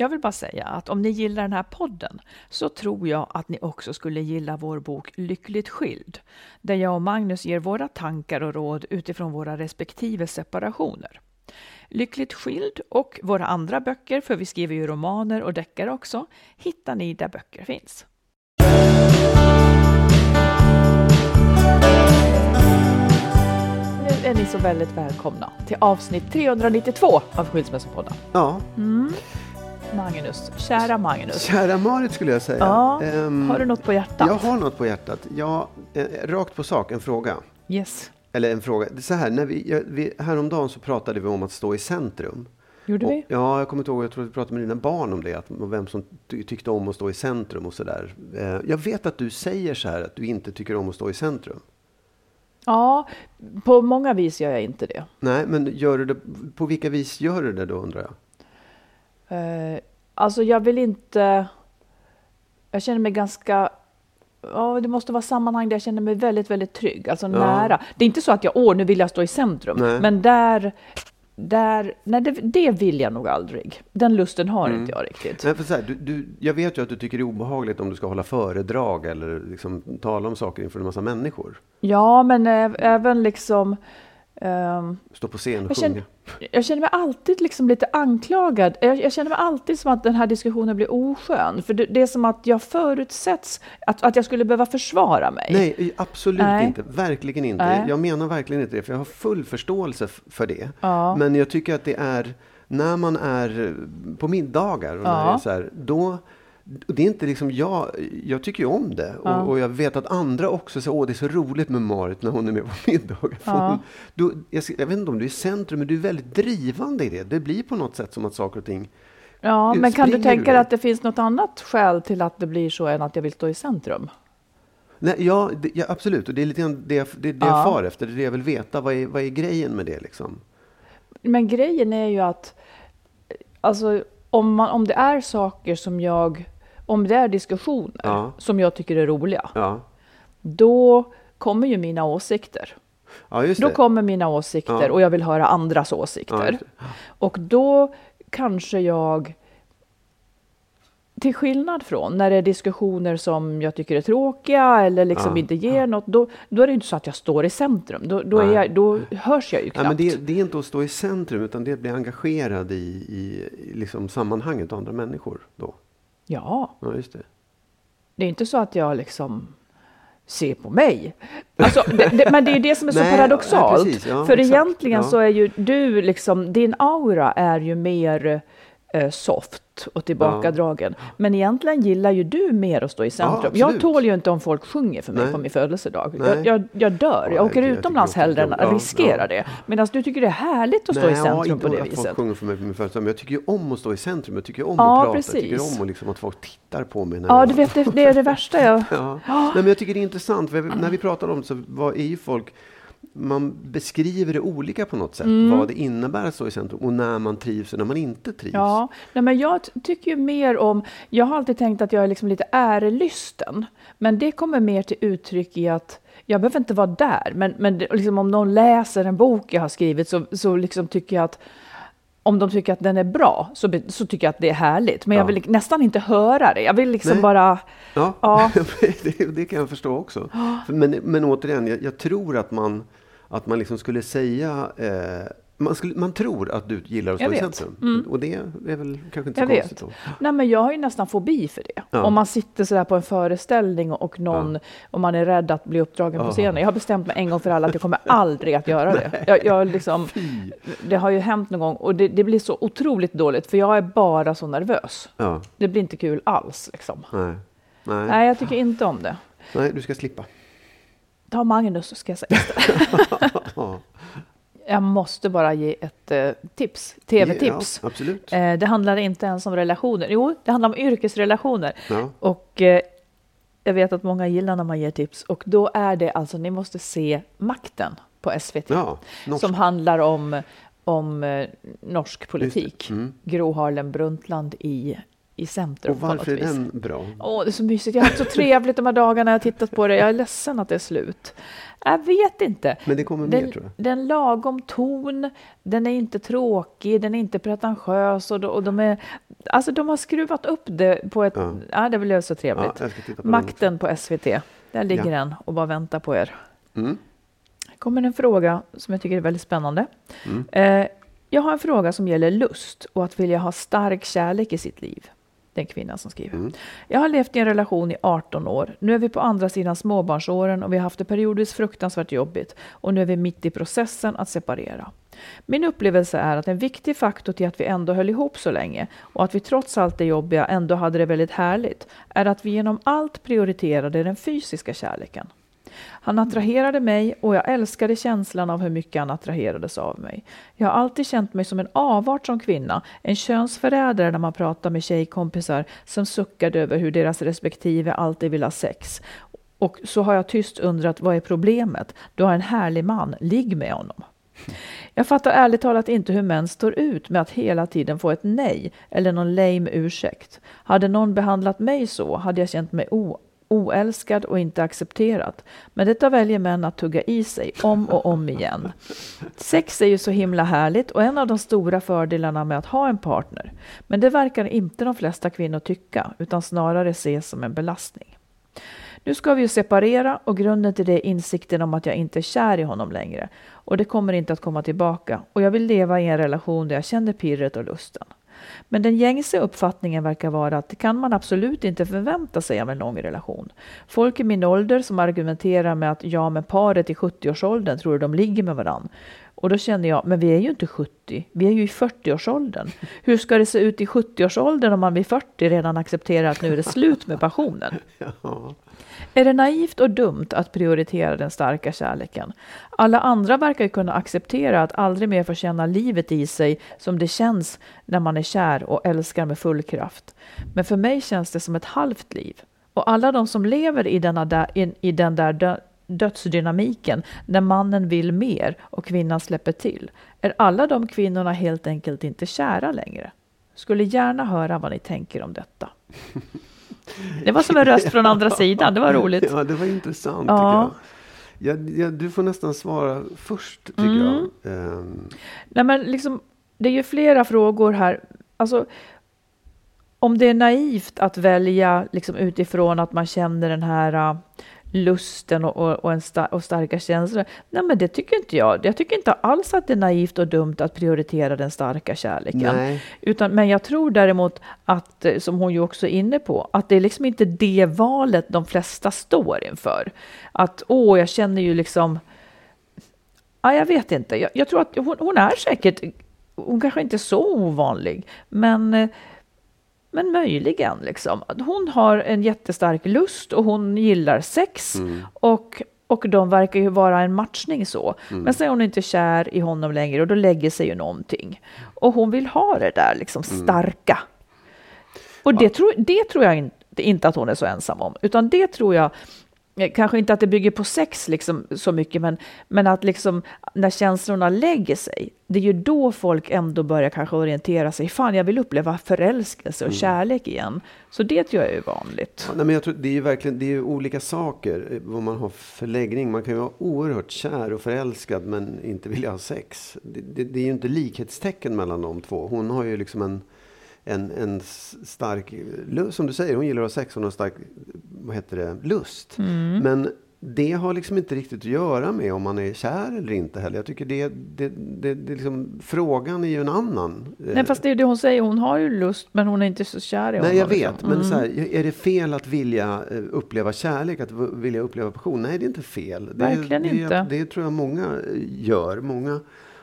Jag vill bara säga att om ni gillar den här podden så tror jag att ni också skulle gilla vår bok Lyckligt skild, där jag och Magnus ger våra tankar och råd utifrån våra respektive separationer. Lyckligt skild och våra andra böcker, för vi skriver ju romaner och deckare också, hittar ni där böcker finns. Nu är ni så väldigt välkomna till avsnitt 392 av Skilsmässopodden. Ja, Magnus, kära Magnus. kära Marit skulle jag säga. Ja, Ehm, har du något på hjärtat? Jag har något på hjärtat. Ja, eh, rakt på sak, en fråga. Yes. Eller en fråga. Så här, när vi, jag- vi, häromdagen så pratade vi om att stå i centrum. Gjorde Och, vi? ja, jag kommer inte ihåg, jag tror att vi pratade med dina barn om det, att, vem som ty, tyckte om att stå i centrum och sådär. Eh, jag vet att du säger så här, att du inte tycker om att stå i centrum. Ja, på många vis gör jag inte det. Nej, men gör du det, på vilka vis gör du det då undrar jag? Eh, alltså jag vill inte... Jag känner mig ganska... Ja, det måste vara sammanhang där jag känner mig väldigt, väldigt trygg. Alltså nära. Det är inte så att jag, åh, nu vill jag stå i centrum. Nej. Men där... där nej, det, det vill jag nog aldrig. Den lusten har inte jag riktigt. Nej, för så här, du, du, jag vet ju att du tycker det är obehagligt om du ska hålla föredrag eller liksom tala om saker inför en massa människor. Ja, men även liksom... ehm, Stå på scen och Jag sjunga. känner, jag känner mig alltid liksom lite anklagad. Jag, jag känner mig alltid som att den här diskussionen blir oskön. För det, det är som att jag förutsätts att, att jag skulle behöva försvara mig. Nej, absolut Nej. inte. Verkligen inte. Nej. Jag menar verkligen inte det, för jag har full förståelse för det. Ja. Men jag tycker att det är, när man är på middagar, och när Ja. det är så här, då det är inte liksom jag, jag tycker ju om det. Ja. Och, och jag vet att andra också säger, åh det är så roligt med Marit när hon är med på middagar. För Ja. då, jag, jag vet inte om du är i centrum, men du är väldigt drivande i det. Det blir på något sätt som att saker och ting Ja, men kan du tänka du dig att det finns något annat skäl till att det blir så än att jag vill stå i centrum? Nej, ja, det, ja, absolut. Och det är lite grann det, jag- det, det Ja. jag far efter. Det är det jag vill veta. Vad är, vad är grejen med det liksom? Men grejen är ju att alltså, om, man, om det är saker som jag, om det är diskussioner Ja. som jag tycker är roliga, Ja, då kommer ju mina åsikter. ja Då kommer mina åsikter och jag vill höra andras åsikter. och då kanske jag, till skillnad från när det är diskussioner som jag tycker är tråkiga eller liksom inte ger något, då, då är det inte så att jag står i centrum. Då, då, är jag, då hörs jag ju Nej, knappt. men det, det är inte att stå i centrum, utan det är att bli engagerad i, i, i liksom sammanhanget och andra människor. Då. Ja, Ja, just det. det är inte så att jag liksom ser på mig. Alltså, det, det, men det är ju det som är så Nej, paradoxalt. ja, precis. Ja, För exakt. egentligen Ja. så är ju du liksom, din aura är ju mer soft och tillbakadragen. Men egentligen gillar ju du mer att stå i centrum. jag absolut. tål ju inte om folk sjunger för mig Nej. på min födelsedag. Nej. Jag, jag, jag dör. Ja, Jag åker jag- jag utomlands hellre än ja, riskera ja. det. Medan du tycker det är härligt att stå i centrum på det att viset. folk sjunger för mig på min födelsedag, men jag tycker ju om att stå i centrum. Jag tycker om Ja, att prata. Jag tycker precis. om att, liksom, att folk tittar på mig. När Ja, jag, du vet, det, det är det värsta jag... Ja. Nej, men jag tycker det är intressant, när vi pratar om det så vad är ju folk man beskriver det olika på något sätt, Mm. vad det innebär att stå i centrum och när man trivs och när man inte trivs. Ja, nej men jag tycker ju mer om, jag har alltid tänkt att jag är liksom lite ärelysten, men det kommer mer till uttryck i att jag behöver inte vara där, men, men liksom om någon läser en bok jag har skrivit så, så liksom tycker jag att om de tycker att den är bra så, så tycker jag att det är härligt. Men jag Ja. vill nästan inte höra det. Jag vill liksom Nej. bara... Ja, Ja. det, det kan jag förstå också. Men, men återigen, jag, jag tror att man, att man liksom skulle säga eh, Man, skulle, man tror att du gillar att stå i vet. centrum. Mm. Och det är väl kanske inte så Jag vet. konstigt då. Nej, men jag har ju nästan fobi för det. Ja. Om man sitter sådär på en föreställning och, och någon, om man är rädd att bli uppdragen Ja. på scenen. Jag har bestämt mig en gång för alla att jag kommer aldrig att göra det. Jag, jag liksom, det har ju hänt någon gång och det, det blir så otroligt dåligt för jag är bara så nervös. Ja, Det blir inte kul alls. Liksom. nej. Nej. Nej, jag tycker inte om det. nej, du ska slippa. Ta Magnus så ska jag säga. Ja. Jag måste bara ge ett eh, tips, tv-tips. Ja, absolut. Eh, det handlar inte ens om relationer. Jo, det handlar om yrkesrelationer. Ja. Och eh, jag vet att många gillar när man ger tips. Och då är det alltså, ni måste se Makten på SVT. Ja, som handlar om, om norsk politik. Mm. Gro Harlem Brundtland i, i centrum Och varför är den bra? Åh, det är så mysigt. Jag har haft så trevligt de här dagarna jag har tittat på det. Jag är ledsen att det är slut. Jag vet inte. Men det kommer mer Den, tror jag. den lagom ton, den är inte tråkig, den är inte pretentiös och, de, och de är... Alltså de har skruvat upp det på ett... Ja, Ja. det blev så Ja, trevligt. titta på Makten på SVT. Där ligger Ja. den och bara väntar på er. Mm. Kommer en fråga som jag tycker är väldigt spännande. Mm. Eh, jag har en fråga som gäller lust och att vilja ha stark kärlek i sitt liv. Den kvinnan som skriver. Mm. Jag har levt i en relation i 18 år. Nu är vi på andra sidan småbarnsåren och vi har haft det periodiskt fruktansvärt jobbigt. Och nu är vi mitt i processen att separera. Min upplevelse är att en viktig faktor till att vi ändå höll ihop så länge och att vi trots allt det jobbiga ändå hade det väldigt härligt är att vi genom allt prioriterade den fysiska kärleken. Han attraherade mig och jag älskade känslan av hur mycket han attraherades av mig. Jag har alltid känt mig som en avart som kvinna, en könsförrädare när man pratar med tjejkompisar som suckade över hur deras respektive alltid vill ha sex. Och så har jag tyst undrat, vad är problemet? Du har en härlig man, ligg med honom. Jag fattar ärligt talat inte hur män står ut med att hela tiden få ett nej eller någon lame ursäkt. Hade någon behandlat mig så hade jag känt mig o- oälskad och inte accepterad. Men detta väljer män att tugga i sig om och om igen. Sex är ju så himla härligt och en av de stora fördelarna med att ha en partner. Men det verkar inte de flesta kvinnor tycka, utan snarare ses som en belastning. Nu ska vi ju separera och grunden till det är insikten om att jag inte är kär i honom längre. Och det kommer inte att komma tillbaka. Och jag vill leva i en relation där jag känner pirret och lusten. Men den gängse uppfattningen verkar vara att det kan man absolut inte förvänta sig av en lång relation. Folk i min ålder som argumenterar med att ja, men paret i 70-årsåldern tror de ligger med varann. Och då känner jag, men vi är ju inte 70, vi är ju i 40-årsåldern. Hur ska det se ut i 70-årsåldern om man vid 40 redan accepterar att nu är det slut med passionen? Ja. Är det naivt och dumt att prioritera den starka kärleken? Alla andra verkar ju kunna acceptera att aldrig mer få känna livet i sig som det känns när man är kär och älskar med full kraft. Men för mig känns det som ett halvt liv. Och alla de som lever i, denna där, i, i den där dö, dödsdynamiken när mannen vill mer och kvinnan släpper till, är alla de kvinnorna helt enkelt inte kära längre? Skulle gärna höra vad ni tänker om detta. Det var som en röst från andra sidan, det var roligt. Ja, det var intressant Ja. tycker jag. Ja, ja, du får nästan svara först, tycker Mm. jag. Ehm, Nej, men liksom, det är ju flera frågor här. Alltså, om det är naivt att välja liksom, utifrån att man känner den här lusten och, och, och, en sta- och starka känslor. Nej, men det tycker inte jag. Jag tycker inte alls att det är naivt och dumt att prioritera den starka kärleken. nej, Utan, men jag tror däremot att, eh, som hon ju också är inne på, att det är liksom inte det valet de flesta står inför. Att åh, jag känner ju liksom... Ja, jag vet inte. Jag, jag tror att hon, hon är säkert... Hon kanske inte är så ovanlig, men, eh, men möjligen. Liksom. Hon har en jättestark lust och hon gillar sex. Och, och de verkar ju vara en matchning så. Men sen är hon inte kär i honom längre och då lägger sig ju någonting. Och hon vill ha det där liksom starka. Och det, tror, det tror jag inte, inte att hon är så ensam om. Utan det tror jag, kanske inte att det bygger på sex liksom så mycket, men, men att liksom när känslorna lägger sig, det är ju då folk ändå börjar kanske orientera sig. Fan, jag vill uppleva förälskelse och kärlek igen. Så det tror jag är vanligt. Ja, nej, men jag tror, det är ju verkligen det är ju olika saker eh, vad man har för läggning. Man kan ju vara oerhört kär och förälskad men inte vilja ha sex. Det, det, det är ju inte likhetstecken mellan de två. Hon har ju liksom en, en, en stark som du säger, hon gillar att ha sex, hon har stark vad heter det, lust. Men det har liksom inte riktigt att göra med om man är kär eller inte heller. Jag tycker det, det, det, det liksom, frågan är ju en annan. Nej, fast det är det hon säger. Hon har ju lust, men hon är inte så kär i honom. Nej, jag vet. liksom. Men så här, är det fel att vilja eh, uppleva kärlek, att vilja uppleva passion? Nej, det är inte fel. Det, Verkligen det, inte. Det tror jag många eh, gör. Många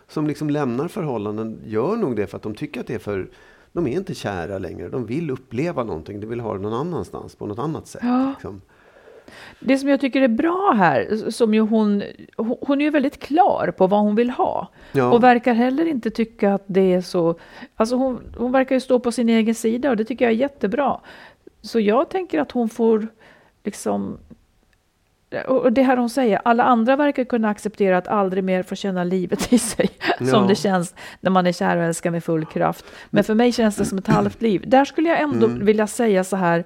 som liksom lämnar förhållanden gör nog det för att de tycker att det är för... De är inte kära längre. De vill uppleva någonting. De vill ha det någon annanstans, på något annat sätt. Ja. Liksom. Det som jag tycker är bra här, som ju hon, hon är ju väldigt klar på vad hon vill ha. Ja. Och verkar heller inte tycka att det är så, alltså hon, hon verkar ju stå på sin egen sida och det tycker jag är jättebra. Så jag tänker att hon får liksom, och det här hon säger, alla andra verkar kunna acceptera att aldrig mer få känna livet i sig, som Ja. det känns när man är kär och älskar med full kraft. Men för mig känns det som ett halvt liv. Där skulle jag ändå Mm. vilja säga så här,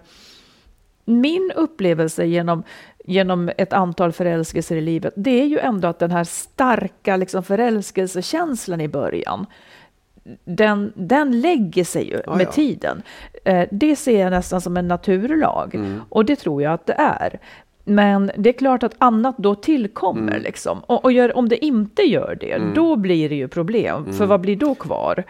min upplevelse genom, genom ett antal förälskelser i livet, det är ju ändå att den här starka liksom, förälskelsekänslan i början, den, den lägger sig ju Ja, med ja. tiden. Eh, det ser jag nästan som en naturlag Mm. och det tror jag att det är. Men det är klart att annat då tillkommer. Mm. Liksom. Och, och gör, om det inte gör det, då blir det ju problem. Mm. För vad blir då kvar?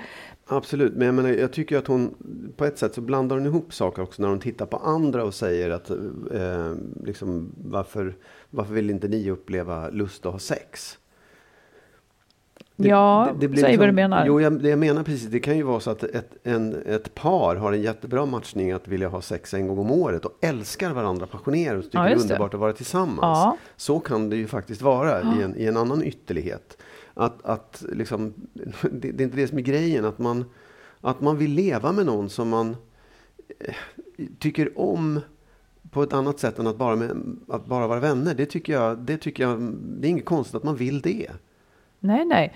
Absolut, men jag, menar, jag tycker att hon på ett sätt så blandar hon ihop saker också när hon tittar på andra och säger att eh, liksom, varför, varför vill inte ni uppleva lust att ha sex? Ja, blir liksom- säg vad du menar. Jo, jag, det jag menar precis. Det kan ju vara så att ett, en, ett par har en jättebra matchning att vilja ha sex en gång om året och älskar varandra passionerat och tycker Ja, det är det. underbart att vara tillsammans. Ja. Så kan det ju faktiskt vara i, en, i en annan ytterlighet. Att, att liksom, det, det är inte det som är grejen, att man, att man vill leva med någon som man eh, tycker om på ett annat sätt än att bara, med, att bara vara vänner. Det tycker, jag, det tycker jag, det är inget konstigt att man vill det. Nej, nej.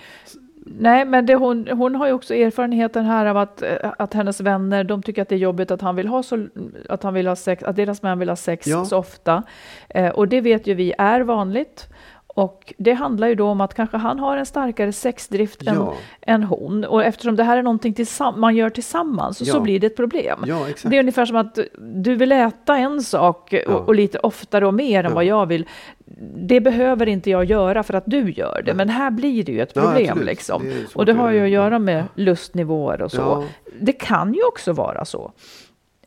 Nej, men det, hon, hon har ju också erfarenheten här av att, eh, att hennes vänner, de tycker att det är jobbigt att han vill ha, så, att han vill ha sex, att deras män vill ha sex Ja. så ofta. Eh, och det vet ju vi är vanligt. Och det handlar ju då om att kanske han har en starkare sexdrift än, Ja. än hon. Och eftersom det här är någonting man gör tillsammans så Ja. blir det ett problem. Ja. Det är ungefär som att du vill äta en sak och, och lite oftare och mer än vad jag vill. Det behöver inte jag göra för att du gör det, men här blir det ju ett problem. liksom. Det och det har ju att göra. med lustnivåer och så. Det kan ju också vara så.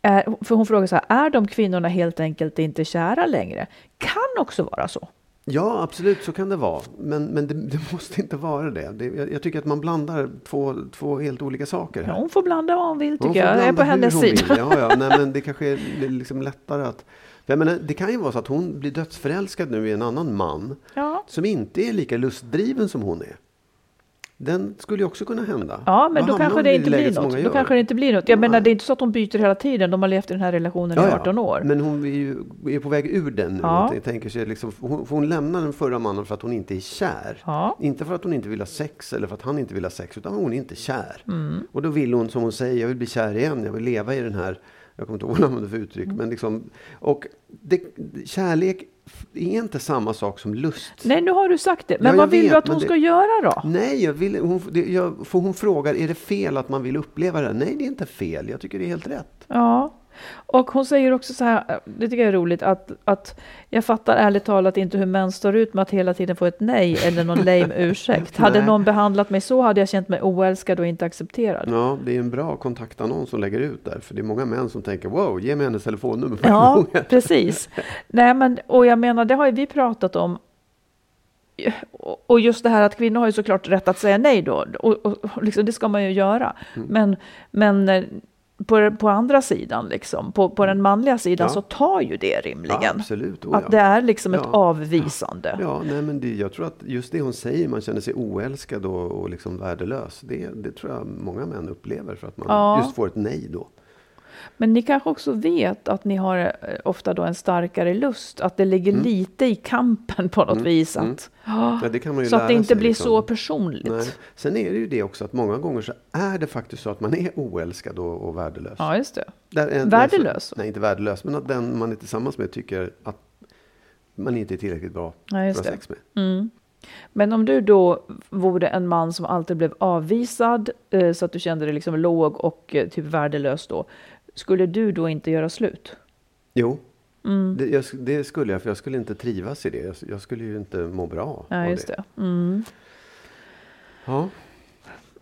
Är, för hon frågar så här, är de kvinnorna helt enkelt inte kära längre? Kan också vara så. Ja, absolut så kan det vara. Men, men det, det måste inte vara det. det jag, jag tycker att man blandar två, två helt olika saker Ja, här. hon får blanda vad hon vill Hon tycker får jag. Jag är på hennes hon sida. Ja, ja, nej, men det kanske är liksom lättare att... Jag menar, det kan ju vara så att hon blir dödsförälskad nu i en annan man Ja. som inte är lika lustdriven som hon är. Den skulle ju också kunna hända. Ja, men Vad då kanske hon det inte blir något. Då kanske det inte blir något. Jag Nej. menar, det är inte så att de byter hela tiden. De har levt i den här relationen i 18 år. Men hon är ju är på väg ur den nu. Ja. Jag tänker sig liksom, hon, hon lämnar den förra mannen för att hon inte är kär. Ja. Inte för att hon inte vill ha sex eller för att han inte vill ha sex, utan hon är inte kär. Mm. Och då vill hon, som hon säger, jag vill bli kär igen, jag vill leva i den här, jag kommer inte ihåg vad hon använder för uttryck, Mm. men liksom, och det, kärlek är inte samma sak som lust. Nej, nu har du sagt det. Men Ja, vad vill vet, du att hon det- ska göra då? Nej, jag vill, hon, det, jag, för hon frågar, är det fel att man vill uppleva det? Nej, det är inte fel. Jag tycker det är helt rätt. Ja, och hon säger också så här, det tycker jag är roligt, att, att jag fattar ärligt talat inte hur män står ut med att hela tiden få ett nej eller någon lame ursäkt. Hade någon behandlat mig så hade jag känt mig oälskad och inte accepterad. Ja, det är en bra kontaktannons som lägger ut där. För det är många män som tänker, wow, ge mig hennes telefonnummer Ja, precis. Nej, men, och jag menar, det har ju vi pratat om. Och just det här att kvinnor har ju såklart rätt att säga nej då. Och, och, och liksom, det ska man ju göra. Mm. Men, men eh, på, på andra sidan, liksom, på, på den manliga sidan, Ja. så tar ju det rimligen. Ja, absolut. Oh, Att ja. det är liksom ett avvisande. Ja, nej, men det, jag tror att just det hon säger, man känner sig oälskad och, och liksom värdelös. Det, det tror jag många män upplever för att man just får ett nej då. Men ni kanske också vet att ni har eh, ofta då en starkare lust, att det ligger Mm. lite i kampen på något vis. Att, Ja, Ja, kan man ju så att det inte sig, blir liksom. så personligt. Nej. Sen är det ju det också att många gånger så är det faktiskt så att man är oälskad och, och värdelös. Ja, just det. Där Värdelös? Nej, inte värdelös, men att den man är tillsammans med tycker att man inte är tillräckligt bra Ja, för att ha sex med. Mm. Men om du då vore en man som alltid blev avvisad eh, så att du kände dig liksom låg och eh, typ värdelös då. Skulle du då inte göra slut? Jo, Det, jag, det skulle jag, för jag skulle inte trivas i det. Jag, jag skulle ju inte må bra Ja, just det. Mm. Ja.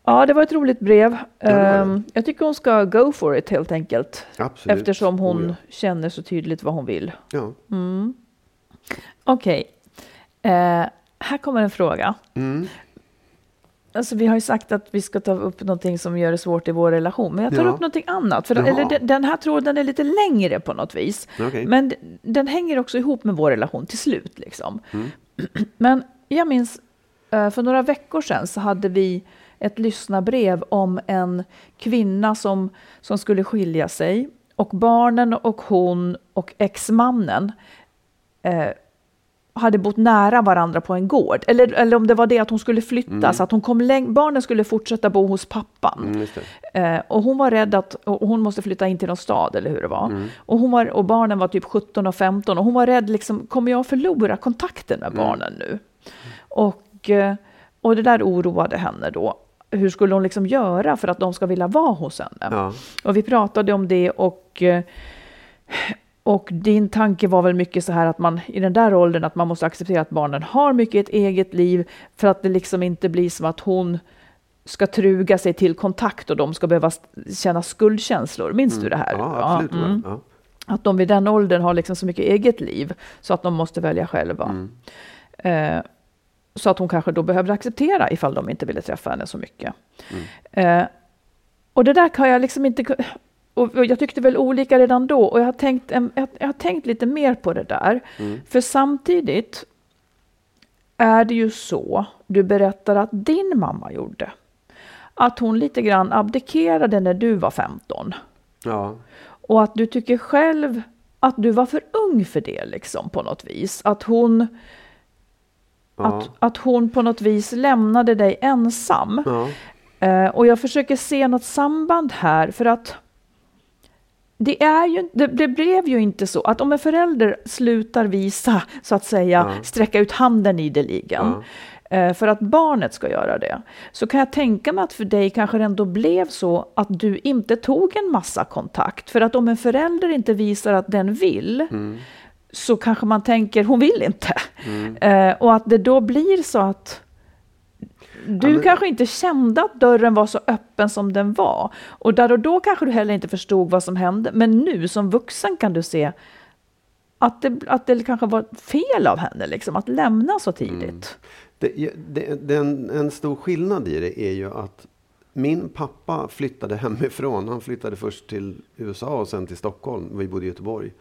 Ja, det var ett roligt brev. det det. Ehm, jag tycker hon ska go for it helt enkelt. Absolut. Eftersom hon Oh, ja. känner så tydligt vad hon vill. Ja. Okej. Eh, här kommer en fråga. Mm. Alltså, vi har ju sagt att vi ska ta upp någonting som gör det svårt i vår relation. Men jag tar Ja. upp någonting annat. För, Jaha. eller, den- här tråden är lite längre på något vis. Okej. Men den hänger också ihop med vår relation till slut. Liksom. Mm. Men jag minns eh, för några veckor sedan så hade vi ett lyssnarbrev om en kvinna som, som skulle skilja sig. Och barnen och hon och exmannen eh, hade bott nära varandra på en gård. Eller, eller om det var det att hon skulle flytta, så att hon kom läng- barnen skulle fortsätta bo hos pappan. Mm. Eh, och hon var rädd att och hon måste flytta in till någon stad eller hur det var. Mm. Och, hon var och barnen var typ 17 och 15 och hon var rädd, liksom, kommer jag förlora kontakten Mm. med barnen nu? Och, eh, och det där oroade henne då. Hur skulle hon liksom göra för att de ska vilja vara hos henne? Ja. Och vi pratade om det och, eh, och din tanke var väl mycket så här att man i den där åldern att man måste acceptera att barnen har mycket ett eget liv för att det liksom inte blir som att hon ska truga sig till kontakt och de ska behöva känna skuldkänslor. Minns du det här? Ja, absolut. Ja, mm. Ja. Att de vid den åldern har liksom så mycket eget liv så att de måste välja själva. Eh, så att hon kanske då behövde acceptera ifall de inte ville träffa henne så mycket. Eh, och det där kan jag liksom inte... Och jag tyckte väl olika redan då och jag har tänkt, jag, jag har tänkt lite mer på det där. För samtidigt är det ju så, du berättar att din mamma gjorde. Att hon lite grann abdikerade när du var 15. Ja. Och att du tycker själv att du var för ung för det liksom på något vis. Att hon, Ja. att, att hon på något vis lämnade dig ensam. Ja. Eh, och jag försöker se något samband här för att det, är ju, det, det blev ju inte så att om en förälder slutar visa, så att säga, Ja. sträcka ut handen ideligen, eh, för att barnet ska göra det, så kan jag tänka mig att för dig kanske det ändå blev så att du inte tog en massa kontakt. För att om en förälder inte visar att den vill, så kanske man tänker, hon vill inte. Eh, och att det då blir så att du men- kanske inte kände att dörren var så öppen som den var. Och där och då kanske du heller inte förstod vad som hände. Men nu som vuxen kan du se att det, att det kanske var fel av henne liksom, att lämna så tidigt. Det, det, det, en, en stor skillnad i det är ju att min pappa flyttade hemifrån. Han flyttade först till USA och sen till Stockholm. Vi bodde i Göteborg.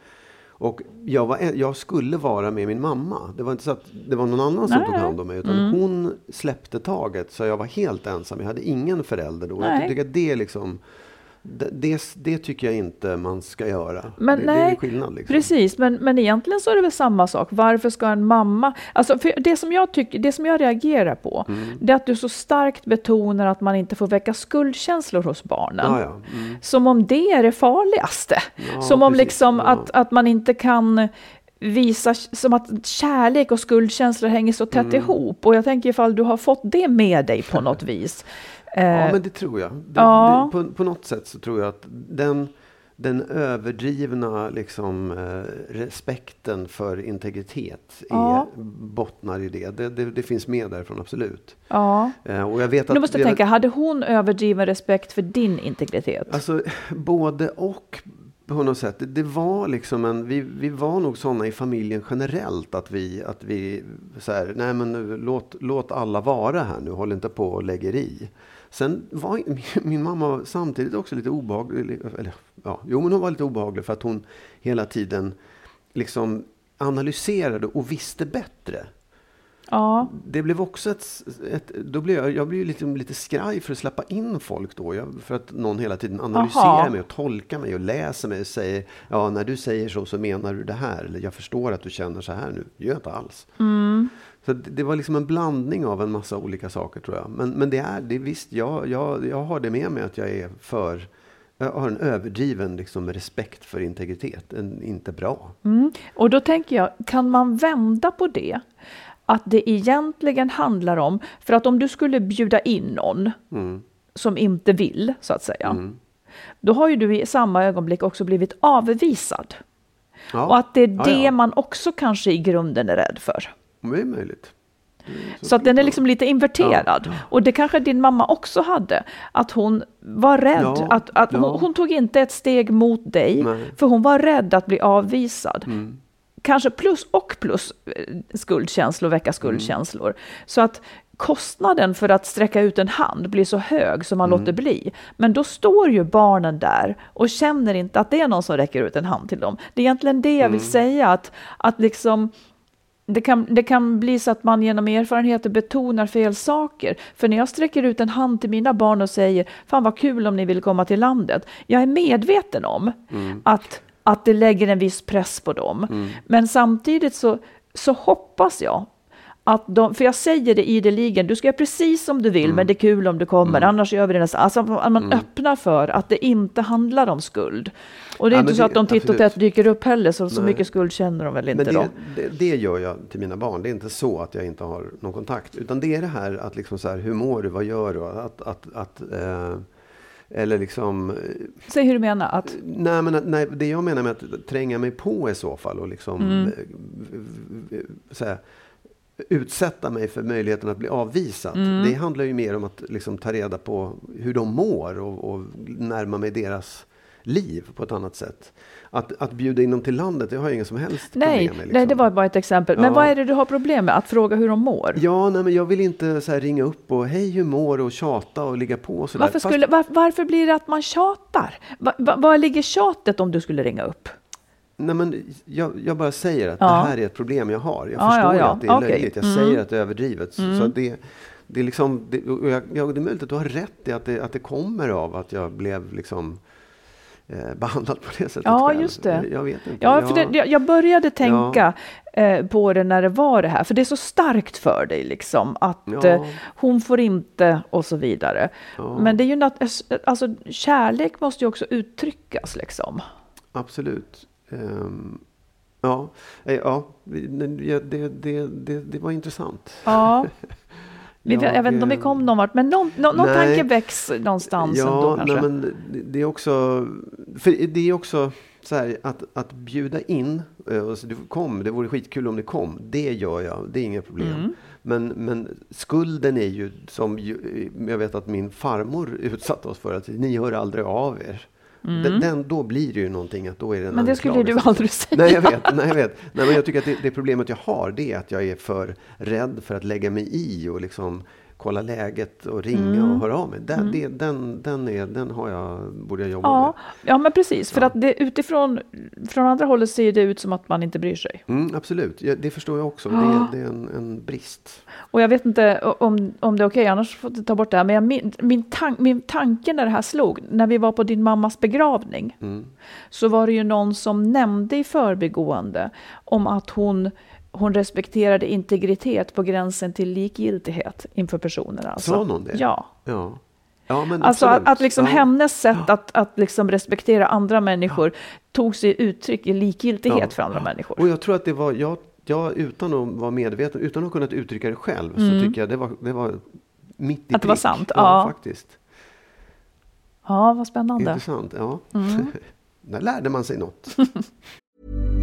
Och jag, var, jag skulle vara med min mamma. Det var inte så att det var någon annan som Nej. tog hand om mig. Utan hon släppte taget. Så jag var helt ensam. Jag hade ingen förälder då. Nej. Jag tycker att det liksom... Det, det, tycker jag inte man ska göra. Men det, det är nej, skillnad. Liksom. Precis, men, men egentligen så är det väl samma sak. Varför ska en mamma... Alltså det, som jag tycker, det som jag reagerar på, Mm. det är att du så starkt betonar att man inte får väcka skuldkänslor hos barnen. Ja, ja. Mm. Som om det är det farligaste. Ja, som om precis. liksom att, att man inte kan visa, som att kärlek och skuldkänslor hänger så Mm. tätt ihop. Och jag tänker ifall du har fått det med dig på något vis. Ja, Eh, men det tror jag. Det, ja. det, på, på något sätt så tror jag att den, den överdrivna liksom, eh, respekten för integritet Ja. är, bottnar i det. Det, det. det finns med därifrån, absolut. ja. Eh, och jag vet att, Nu måste jag tänka, hade hon överdriven respekt för din integritet? Alltså, både och på något sätt. Det var liksom en, vi, vi var nog sådana i familjen generellt att vi, att vi så här, nej men nu, låt, låt alla vara här nu, håll inte på och lägger i. Sen var min, mamma samtidigt också lite obehaglig, eller ja, jo men hon var lite obehaglig för att hon hela tiden liksom analyserade och visste bättre. Ja, Det blev också ett, ett då blev jag, jag blev lite, lite skraj för att släppa in folk då. Jag, för att någon hela tiden analyserar Aha. mig och tolkar mig och läser mig och säger ja när du säger så så menar du det här. Eller jag förstår att du känner så här nu. Det gör jag inte alls. Så det, det var liksom en blandning av en massa olika saker tror jag. Men, men det är, det visst, jag, jag, jag har det med mig att jag är för jag har en överdriven liksom, respekt för integritet. En, inte bra. Mm. Och då tänker jag, kan man vända på det? Att det egentligen handlar om, för att om du skulle bjuda in någon som inte vill, så att säga, då har ju du i samma ögonblick också blivit avvisad. Ja. Och att det är Ja, det ja. man också kanske i grunden är rädd för. Det är möjligt. Så att den är liksom lite inverterad. Och det kanske din mamma också hade. Att hon var rädd. Ja, att, att ja. hon, hon tog inte ett steg mot dig. Nej. Mm. För hon var rädd att bli avvisad. Kanske plus och plus eh, skuldkänslor, väcka Mm. skuldkänslor. Så att kostnaden för att sträcka ut en hand blir så hög som man Mm. låter bli. Men då står ju barnen där och känner inte att det är någon som räcker ut en hand till dem. Det är egentligen det jag vill Mm. säga. Att, att liksom det kan, det kan bli så att man genom erfarenheter betonar fel saker. För när jag sträcker ut en hand till mina barn och säger Fan vad kul om ni vill komma till landet. Jag är medveten om att, att det lägger en viss press på dem. Men samtidigt så, så hoppas jag att de, för jag säger det ideligen, du ska göra precis som du vill, men det är kul om du kommer, annars gör vi det nästa. Alltså att man öppnar för att det inte handlar om skuld. Och det är Ja, inte men så det- att de titt och tätt dyker upp heller, så, så mycket skuld känner de väl inte Men då. det, det, det gör jag till mina barn. Det är inte så att jag inte har någon kontakt. Utan det är det här att liksom så här, hur mår du, vad gör du? Att, att, att, eh, eller liksom, eh, Säg hur du menar. Att, nej, men, nej, det jag menar med att tränga mig på i så fall och liksom Mm. eh, så här, utsätta mig för möjligheten att bli avvisad. Mm. Det handlar ju mer om att liksom ta reda på hur de mår och, och närma mig deras liv på ett annat sätt. Att, att bjuda in dem till landet, det har jag ingen som helst nej, problem med. nej, det liksom. var bara ett exempel. Men Ja. vad är det du har problem med? Att fråga hur de mår? Ja, nej, men jag vill inte så ringa upp och hej hur mår du och tjata och ligga på och sådär. Varför, Fast- skulle, var, varför blir det att man tjatar? Va, va, var ligger tjatet om du skulle ringa upp? Nej, men jag, jag bara säger att Ja. det här är ett problem jag har. Jag Ja, förstår ja, att det är Okej. löjligt. Jag Mm. säger att det är överdrivet. Så- Så det, det är liksom, det, jag, jag, det är möjligt att du har rätt i att det, att det kommer av att jag blev liksom eh, behandlad på det sättet Ja, själv. just det. Jag vet inte. Ja, för det, jag- började tänka eh, på det när det var det här, för det är så starkt för dig liksom att eh, hon får inte och så vidare. Men det är ju nat- alltså kärlek måste ju också uttryckas liksom. Absolut. Ehm, ja, eh, ja det, det, det, det, var intressant. Ja. Jag, jag vet inte om vi kom någon vart, men någon, någon, någon tanke väcks någonstans ändå Ja, kanske. nej, men det- är också, för det är också så här att, att bjuda in, eh, och så du kom, det vore skitkul om det kom, det gör jag, det är inga problem. Mm. Men, men skulden är ju som jag vet att min farmor utsatte oss för, att ni hör aldrig av er. Den, den, då blir det ju någonting att då är det en Mm. Men det skulle du aldrig säga. Nej, jag vet. Nej, jag vet. Nej, men jag tycker att det, det problemet jag har, det är att jag är för rädd för att lägga mig i och liksom kolla läget och ringa Mm. och höra av mig. Den, det, den, den, är, den har jag, borde jag jobba Ja, ja, men precis. För Ja. att det, utifrån från andra hållet ser det ut som att man inte bryr sig. med. Mm, absolut, ja, det förstår jag också. Det, det är en, en brist. Och jag vet inte om, om det är okej, annars får du ta bort det här. Men jag, min, min, tank, min tanke när det här slog, när vi var på din mammas begravning, Mm. så var det ju någon som nämnde i förbigående om att hon, hon respekterade integritet på gränsen till likgiltighet inför personer. Alltså. Sa någon det? Ja. Ja. Ja, men Alltså att, att liksom ja. hennes sätt att, att liksom respektera andra människor tog sig uttryck i likgiltighet för andra människor. Och jag tror att det var, jag, jag utan att vara medveten, utan att ha kunnat uttrycka det själv, så tycker jag det var, det var mitt i Mm. Att det var prick. sant, Ja, ja. faktiskt. Ja, vad spännande. Intressant, ja. Mm. Där lärde man sig något.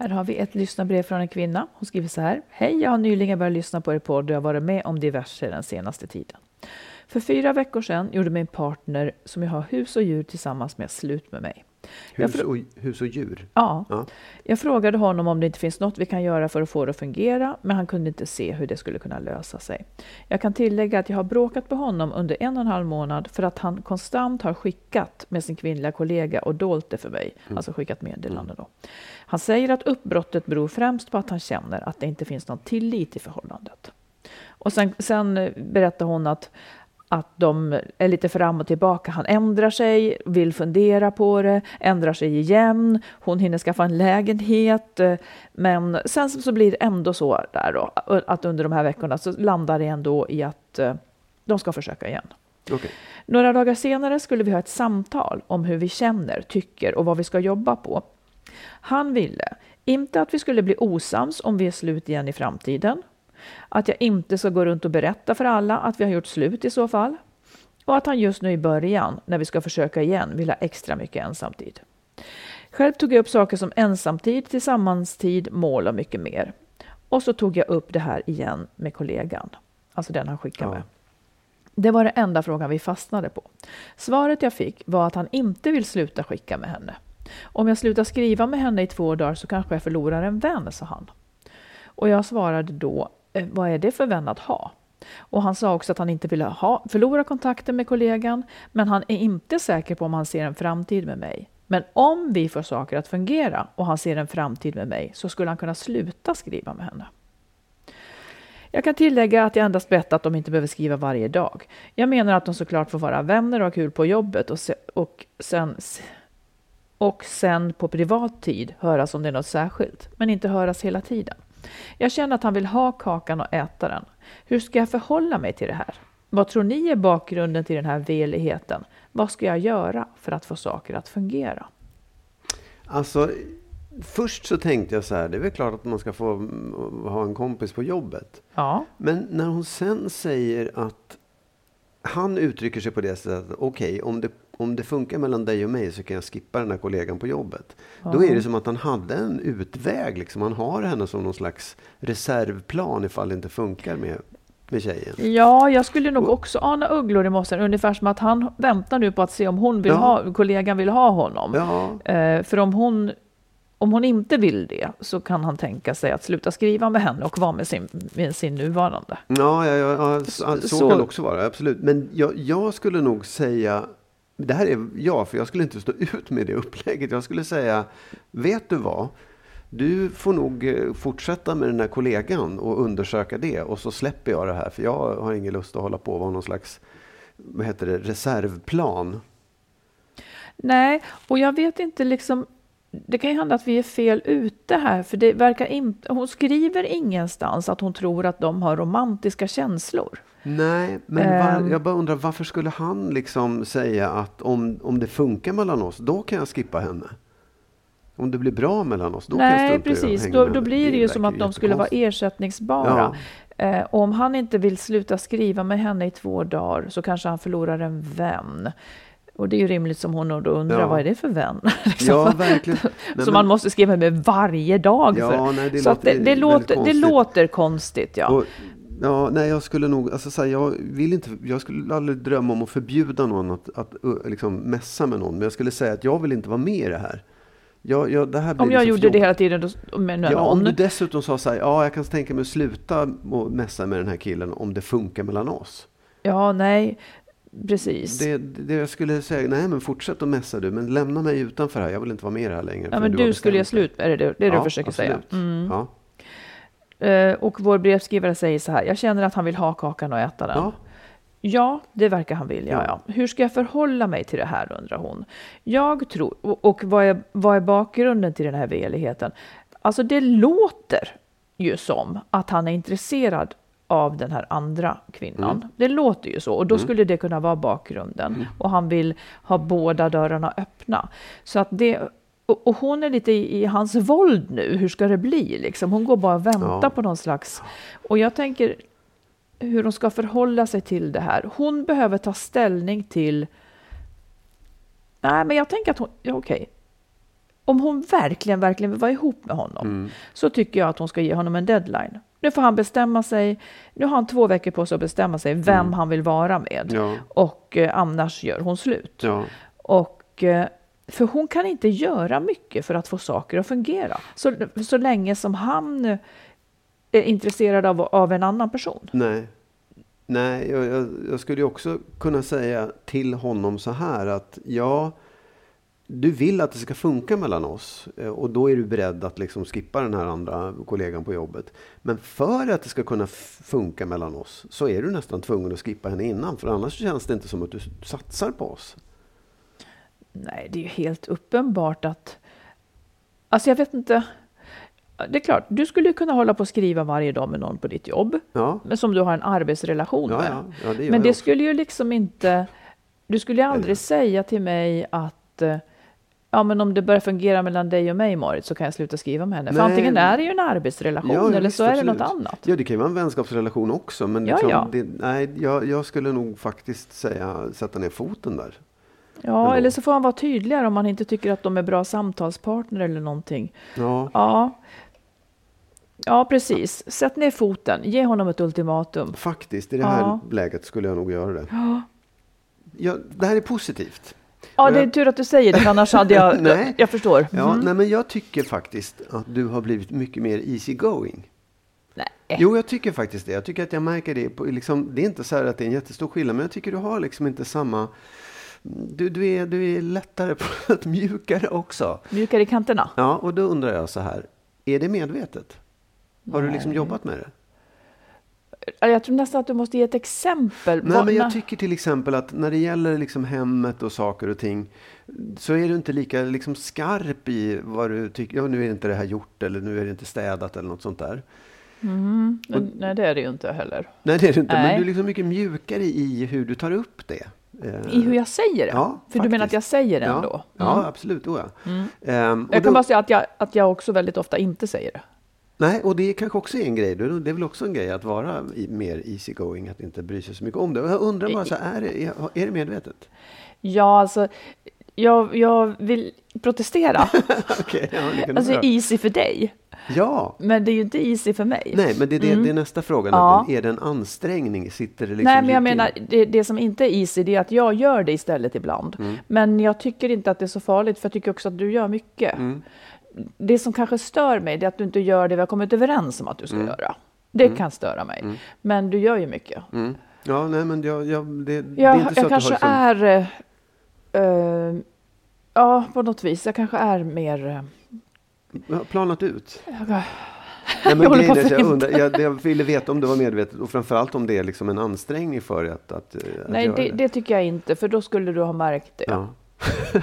Här har vi ett lyssnarbrev från en kvinna. Hon skriver så här. Hej, jag har nyligen börjat lyssna på er podd och jag har varit med om diverse den senaste tiden. För fyra veckor sedan gjorde min partner, som jag har hus och djur tillsammans med, slut med mig. Hus och, hus och djur. Ja. Ja. Jag frågade honom om det inte finns något vi kan göra för att få det att fungera, men han kunde inte se hur det skulle kunna lösa sig. Jag kan tillägga att jag har bråkat med honom under en och en halv månad för att han konstant har skickat med sin kvinnliga kollega och dolt det för mig, alltså skickat meddelanden då. Han säger att uppbrottet beror främst på att han känner att det inte finns någon tillit i förhållandet. Och sen, sen berättar hon att att de är lite fram och tillbaka. Han ändrar sig, vill fundera på det, ändrar sig igen. Hon hinner skaffa en lägenhet. Men sen så blir det ändå så där då, att under de här veckorna så landar det ändå i att eh, de ska försöka igen. Okej. Några dagar senare skulle vi ha ett samtal om hur vi känner, tycker och vad vi ska jobba på. Han ville inte att vi skulle bli osams om vi är slut igen i framtiden. Att jag inte ska gå runt och berätta för alla att vi har gjort slut i så fall. Och att han just nu i början, när vi ska försöka igen, vill ha extra mycket ensamtid. Själv tog jag upp saker som ensamtid, tillsammanstid, mål och mycket mer. Och så tog jag upp det här igen med kollegan, alltså den han skickade Ja. med. Det var det enda frågan vi fastnade på. Svaret jag fick var att han inte vill sluta skicka med henne. Om jag slutar skriva med henne i två dagar så kanske jag förlorar en vän, sa han. Och jag svarade då, "Eh, Eh, vad är det för vän att ha? Och han sa också att han inte ville ha, förlora kontakten med kollegan, men han är inte säker på om han ser en framtid med mig. Men om vi får saker att fungera och han ser en framtid med mig så skulle han kunna sluta skriva med henne. Jag kan tillägga att jag endast bett att de inte behöver skriva varje dag. Jag menar att de såklart får vara vänner och ha kul på jobbet och, se, och, sen, och sen på privat tid höras om det är något särskilt, men inte höras hela tiden. Jag känner att han vill ha kakan och äta den. Hur ska jag förhålla mig till det här? Vad tror ni är bakgrunden till den här veligheten? Vad ska jag göra för att få saker att fungera? Alltså, först så tänkte jag så här, det är väl klart att man ska få ha en kompis på jobbet. Ja, Men när hon sen säger att han uttrycker sig på det sättet, okej, om, det, om det funkar mellan dig och mig så kan jag skippa den här kollegan på jobbet. Då är det som att han hade en utväg, liksom. han har henne som någon slags reservplan ifall det inte funkar med, med tjejen. ja jag skulle nog också ana ugglor i mossen, ungefär som att han väntar nu på att se om hon vill Ja. ha, kollegan vill ha honom. Ja, Eh, för om hon, om hon inte vill det så kan han tänka sig att sluta skriva med henne och vara med sin, med sin nuvarande. ja, ja, ja, så, så- kan det också vara, absolut. Men jag, jag skulle nog säga, det här är jag, för jag skulle inte stå ut med det upplägget. Jag skulle säga, vet du vad? Du får nog eh, fortsätta med den här kollegan och undersöka det och så släpper jag det här för jag har ingen lust att hålla på och vara någon slags vad heter det, reservplan. Nej, och jag vet inte liksom det kan ju hända att vi är fel ute här, för det verkar inte, hon skriver ingenstans att hon tror att de har romantiska känslor. Nej, men var, Ehm. jag bara undrar varför skulle han liksom säga att om, om det funkar mellan oss, då kan jag skippa henne? Om det blir bra mellan oss, då kan jag Nej, strunta precis. hänga Då, då blir det ju som att de skulle vara ersättningsbara. Eh, och om han inte vill sluta skriva med henne i två dagar så kanske han förlorar en vän. Och det är ju rimligt som hon då undrar, Ja. vad är det för vän? Liksom. Ja, verkligen. Nej, Som men- man måste skriva med varje dag. Ja, för. nej, det så låter det, det, låter, det konstigt. låter konstigt. Ja. Och, ja, nej, jag skulle nog, alltså, så här, jag vill inte, jag skulle aldrig drömma om att förbjuda någon att, att liksom messa med någon. Men jag skulle säga att jag vill inte vara med i det här. Jag, jag, det Om jag liksom gjorde för det hela tiden då, med Ja, om någon. du dessutom sa så här, ja, jag kan tänka mig att sluta och messa med den här killen om det funkar mellan oss. Ja, nej, precis. Det, det jag skulle säga, nej men fortsätt att messa du, men lämna mig utanför här, jag vill inte vara med här längre. ja, men har du skulle göra slut med det, det är det Ja, du försöker säga. absolut. Mm. Ja. Eh, och vår brevskrivare säger så här, jag känner att han vill ha kakan och äta den. Ja. Ja, det verkar han vilja. Ja. Ja. Hur ska jag förhålla mig till det här, undrar hon. Jag tror, och, och vad, är, vad är bakgrunden till den här veligheten? Alltså det låter ju som att han är intresserad av den här andra kvinnan. Mm. Det låter ju så och då skulle det kunna vara bakgrunden. Och han vill ha båda dörrarna öppna. Så att det, och, och hon är lite i, i hans våld nu. Hur ska det bli? Liksom? Hon går bara och väntar Ja. på någon slags... Och jag tänker hur hon ska förhålla sig till det här. Hon behöver ta ställning till... Nej, men jag tänker att hon... Ja, okej. Om hon verkligen, verkligen vill vara ihop med honom Mm. så tycker jag att hon ska ge honom en deadline. Nu får han bestämma sig. Nu har han två veckor på sig att bestämma sig vem han vill vara med. Mm. Ja. Och eh, annars gör hon slut. Ja. Och, eh, för hon kan inte göra mycket för att få saker att fungera. Så, så länge som han eh, är intresserad av, av en annan person. Nej. Nej, jag, jag, jag skulle också kunna säga till honom så här att ja, du vill att det ska funka mellan oss eh, och då är du beredd att liksom skippa den här andra kollegan på jobbet. Men för att det ska kunna funka mellan oss så är du nästan tvungen att skippa henne innan för annars känns det inte som att du satsar på oss. Nej, det är ju helt uppenbart att... Alltså jag vet inte. Det är klart, du skulle kunna hålla på och skriva varje dag med någon på ditt jobb. Ja, Men som du har en arbetsrelation ja, med. ja, det Men det också. skulle ju liksom inte... Du skulle ju aldrig säga till mig att eh, ja, men om det börjar fungera mellan dig och mig, Marit, så kan jag sluta skriva med henne. För Nej, antingen men- är det ju en arbetsrelation Ja, eller visst, så är det absolut. något annat. Ja, det kan ju vara en vänskapsrelation också. Men Ja, liksom, ja. Det, nej, jag, jag skulle nog faktiskt säga sätta ner foten där. Ja, ändå. eller så får han vara tydligare om han inte tycker att de är bra samtalspartner eller någonting. Ja, Ja, ja precis. Sätt ner foten. Ge honom ett ultimatum. faktiskt. I det här Ja. läget skulle jag nog göra det. Ja, det här är positivt. Ja, det är tur att du säger det, annars hade jag... Nej. Jag förstår. Ja, Mhm. nej, men jag tycker faktiskt att du har blivit mycket mer easy going. Nej. Jo, jag tycker faktiskt det. Jag tycker att jag märker det. På, liksom, det är inte så här att det är en jättestor skillnad, men jag tycker du har liksom inte samma... Du, du, är, du är lättare på ett mjukare också. Mjukare i kanterna. Ja, och då undrar jag så här. Är det medvetet? Har du liksom Nej. jobbat med det? Jag tror nästan att du måste ge ett exempel. Nej, men jag tycker till exempel att när det gäller liksom hemmet och saker och ting så är du inte lika liksom skarp i vad du tycker. Ja, nu är inte det här gjort eller nu är det inte städat eller något sånt där. Men, nej, det är det ju inte heller. Nej, det är det inte. Men Nej. du är liksom mycket mjukare i hur du tar upp det. Eh, I hur jag säger det? Ja, För du menar att faktiskt. jag säger det ja, ändå? Ja, Mm. absolut. Oh, ja. Ehm, och Jag då- kan bara säga att jag, att jag också väldigt ofta inte säger det. Nej, och det kanske också är en grej. Det är väl också en grej att vara mer easy going, att inte bry sig så mycket om det. Jag undrar bara, så är, det, är, är det medvetet? Ja, alltså, jag, jag vill protestera. Okej, ja, Alltså, easy för dig. Ja, Men det är ju inte easy för mig. nej, men det, är det, det är nästa fråga. Mm. Ja. Är det en ansträngning? Sitter det liksom Nej, men jag menar, det, det som inte är easy, det är att jag gör det istället ibland. Mm. Men jag tycker inte att det är så farligt, för jag tycker också att du gör mycket. Mm. Det som kanske stör mig, det är att du inte gör det vi har kommit överens om att du ska göra. Det kan störa mig. Men du gör ju mycket. Mm. Ja, nej, men jag, jag, det, det är Jag, inte så jag att kanske liksom, är... eh, ja, på något vis. Jag kanske är mer... jag har planat ut. jag, Nej, Jag men är att jag, undrar, jag, jag ville veta om det var medvetet och framförallt om det är liksom en ansträngning för dig att, att, att nej, det, det tycker jag inte, för då skulle du ha märkt det. Ja.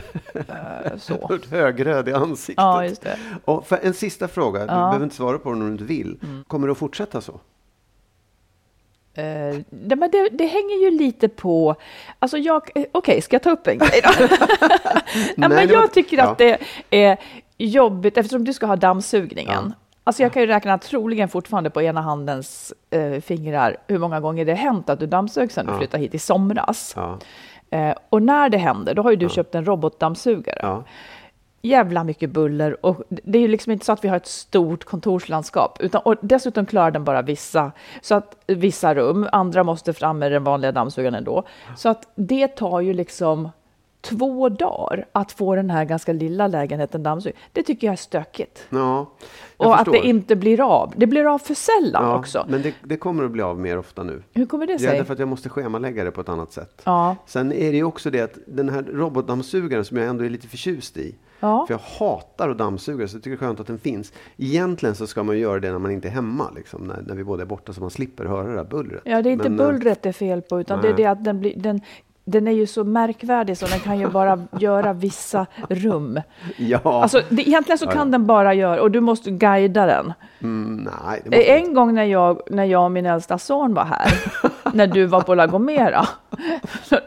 Eh, så. Högröd i ansiktet. Ja, just det. Och för en sista fråga, du Ja. Mm. behöver inte svara på den om du inte vill. Kommer det att fortsätta så? Eh, det, men det, det hänger ju lite på... Alltså jag... eh, Okej, ska jag ta upp en grej då? Nej, men jag var- tycker ja. att det är jobbigt eftersom du ska ha dammsugningen. Ja. Alltså jag kan ju räkna troligen fortfarande på ena handens eh, fingrar hur många gånger det hänt att du dammsög sedan du Ja. flyttade hit i somras. Ja. Eh, och när det händer, då har ju du köpt en robotdammsugare. Ja. Jävla mycket buller och det är ju liksom inte så att vi har ett stort kontorslandskap utan och dessutom klarar den bara vissa, så att, vissa rum, andra måste fram med den vanliga dammsugaren ändå. Så att det tar ju liksom två dagar att få den här ganska lilla lägenheten dammsugd. Det tycker jag är stökigt. ja jag Och att förstår. det inte blir av. Det blir av för sällan ja, också. Men det, det kommer att bli av mer ofta nu. Hur kommer det sig? därför att jag måste schemalägga det på ett annat sätt. Ja. Sen är det ju också det att den här robotdammsugaren som jag ändå är lite förtjust i. Ja. För jag hatar att dammsuga så jag tycker det är skönt att den finns. Egentligen så ska man göra det när man inte är hemma. Liksom, när, när vi båda är borta så man slipper höra det där bullret. Ja, det är inte Men, eh, bullret det är fel på, utan det är nej. det att den, blir, den den är ju så märkvärdig så den kan ju bara göra vissa rum. Ja. Alltså, det, egentligen så kan den bara göra, och du måste guida den. Mm, nej, Eh, En gång när jag, när jag och min äldsta son var här, när du var på Lagomera,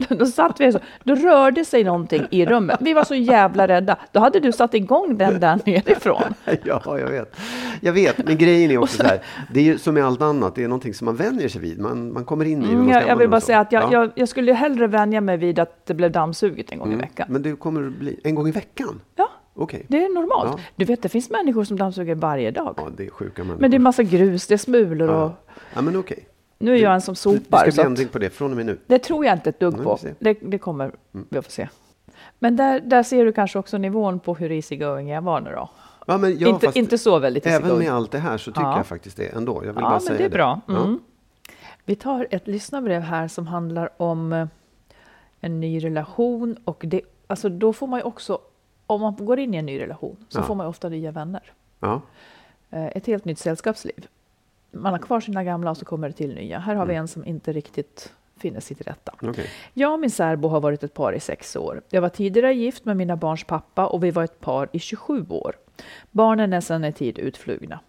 då, satt vi så, då rörde sig någonting i rummet. Vi var så jävla rädda. Då hade du satt igång den där nerifrån. Ja, jag vet. Jag vet, men grejen är också så här. Det är ju som med allt annat, det är någonting som man vänjer sig vid. Man, man kommer in i. Mm, jag, jag vill bara säga att jag, Ja. jag, jag skulle hellre vänja mig vid att det blev dammsuget en gång i veckan. Men det kommer bli en gång i veckan? Ja, Okej. det är normalt. Ja. Du vet, det finns människor som dammsuger varje dag. Ja, det är sjuka människor. Men det är massa grus, det är smulor och... ja. ja, men okej. Nu är jag en som Det sopar. ska så bli ändring på det från och med nu. Det tror jag inte ett dugg på. Det, det kommer vi får se. Men där, där ser du kanske också nivån på hur easy going jag var nu då. Ja, men ja, inte, inte så väldigt easy Även going. med allt det här så tycker Ja. jag faktiskt det ändå. Jag vill Ja, bara säga det är bra. Ja. Mm. Vi tar ett lyssnarbrev här som handlar om eh, en ny relation och det, alltså då får man ju också, om man går in i en ny relation så Ja. får man ju ofta nya vänner. Ja. Eh, Ett helt nytt sällskapsliv. Man har kvar sina gamla och så kommer det till nya. Här har vi en som inte riktigt finner till rätta. Okej. Jag och min särbo har varit ett par i sex år. Jag var tidigare gift med mina barns pappa och vi var ett par i 27 år. Barnen är sedan en tid utflugna.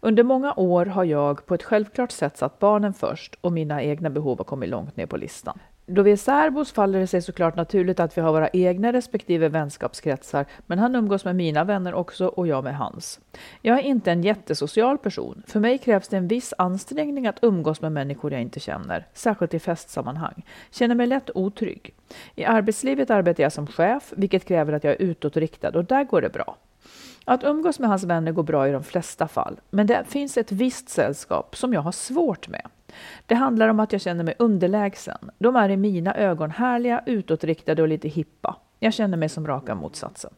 Under många år har jag på ett självklart sätt satt barnen först och mina egna behov har kommit långt ner på listan. Då vi är särbos faller det sig såklart naturligt att vi har våra egna respektive vänskapskretsar, men han umgås med mina vänner också och jag med hans. Jag är inte en jättesocial person. För mig krävs det en viss ansträngning att umgås med människor jag inte känner, särskilt i festsammanhang. Känner mig lätt otrygg. I arbetslivet arbetar jag som chef, vilket kräver att jag är utåtriktad och där går det bra. Att umgås med hans vänner går bra i de flesta fall, men det finns ett visst sällskap som jag har svårt med. Det handlar om att jag känner mig underlägsen. De är i mina ögon härliga, utåtriktade och lite hippa. Jag känner mig som raka motsatsen.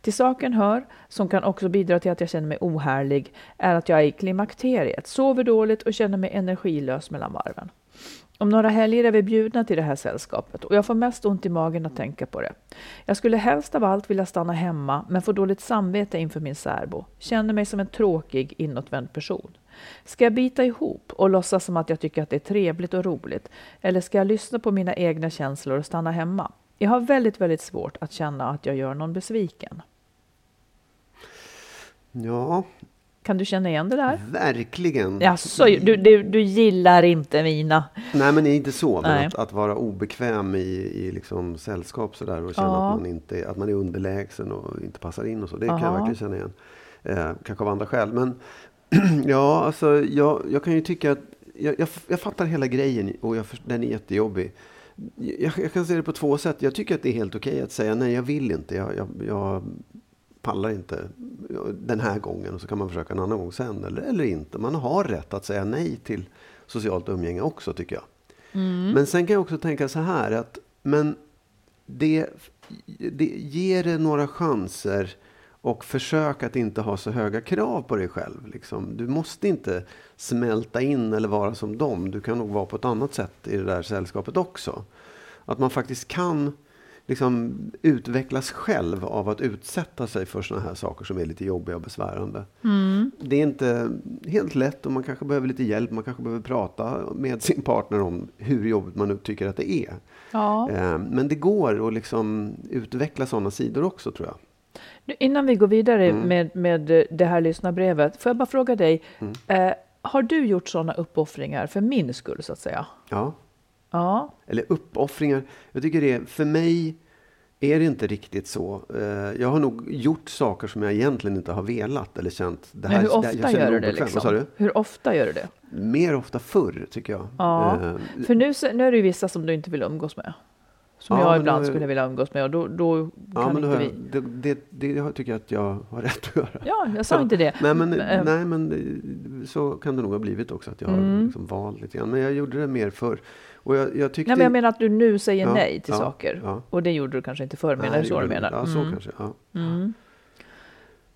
Till saken hör, som kan också bidra till att jag känner mig ohärlig, är att jag är i klimakteriet, sover dåligt och känner mig energilös mellan varven. Om några helger är vi bjudna till det här sällskapet och jag får mest ont i magen att tänka på det. Jag skulle helst av allt vilja stanna hemma men får dåligt samvete inför min särbo. Känner mig som en tråkig, inåtvänd person. Ska jag bita ihop och låtsas som att jag tycker att det är trevligt och roligt? Eller ska jag lyssna på mina egna känslor och stanna hemma? Jag har väldigt, väldigt svårt att känna att jag gör någon besviken. Ja, Kan du känna igen det där? verkligen. Jaså, du, du, du gillar inte mina... Nej, men det är inte så. Men att, att vara obekväm i, i liksom sällskap sådär och känna Ja. att, man inte, att man är underlägsen och inte passar in och så. Det kan Aha. jag verkligen känna igen. Eh, kanske av andra skäl. Men ja, alltså jag, jag kan ju tycka att jag, jag, jag fattar hela grejen och jag, den är jättejobbig. Jag, jag kan se det på två sätt. Jag tycker att det är helt okej att säga nej, jag vill inte. Jag, jag, pallar inte den här gången och så kan man försöka en annan gång sen eller, eller inte. Man har rätt att säga nej till socialt umgänge också tycker jag. Men sen kan jag också tänka så här att men det, det ger det några chanser och försök att inte ha så höga krav på dig själv. Liksom. Du måste inte smälta in eller vara som dem. Du kan nog vara på ett annat sätt i det där sällskapet också. Att man faktiskt kan liksom utvecklas själv av att utsätta sig för sådana här saker som är lite jobbiga och besvärande. Det är inte helt lätt och man kanske behöver lite hjälp. Man kanske behöver prata med sin partner om hur jobbigt man nu tycker att det är. Ja. Eh, Men det går att liksom utveckla sådana sidor också tror jag. Innan vi går vidare Mm. med, med det här lyssnarbrevet, får jag bara fråga dig, eh, har du gjort sådana uppoffringar för min skull så att säga? Ja. Ja, Eller uppoffringar. Jag tycker det, för mig är det inte riktigt så. Eh, Jag har nog gjort saker som jag egentligen inte har velat eller känt. Det men hur det- jag ofta gör du det? Liksom? Du? Hur ofta gör du det? Mer ofta förr tycker jag. Ja, Eh, för nu, nu är det ju vissa som du inte vill umgås med. Som Ja, jag ibland då- skulle vilja umgås med och då, då Ja, kan men inte vi... det, det, det tycker jag att jag har rätt att göra. Ja, jag sa inte det. Nej men, Eh, nej, men så kan det nog ha blivit också. Att jag Mm. har liksom valt lite grann. Men jag gjorde det mer förr. Och jag, jag tyckte... Nej, men jag menar att du nu säger Ja, nej till ja, saker. ja. Och det gjorde du kanske inte förr, menar Nej, så du menar? Ja, så Mm. kanske. Ja. Mm.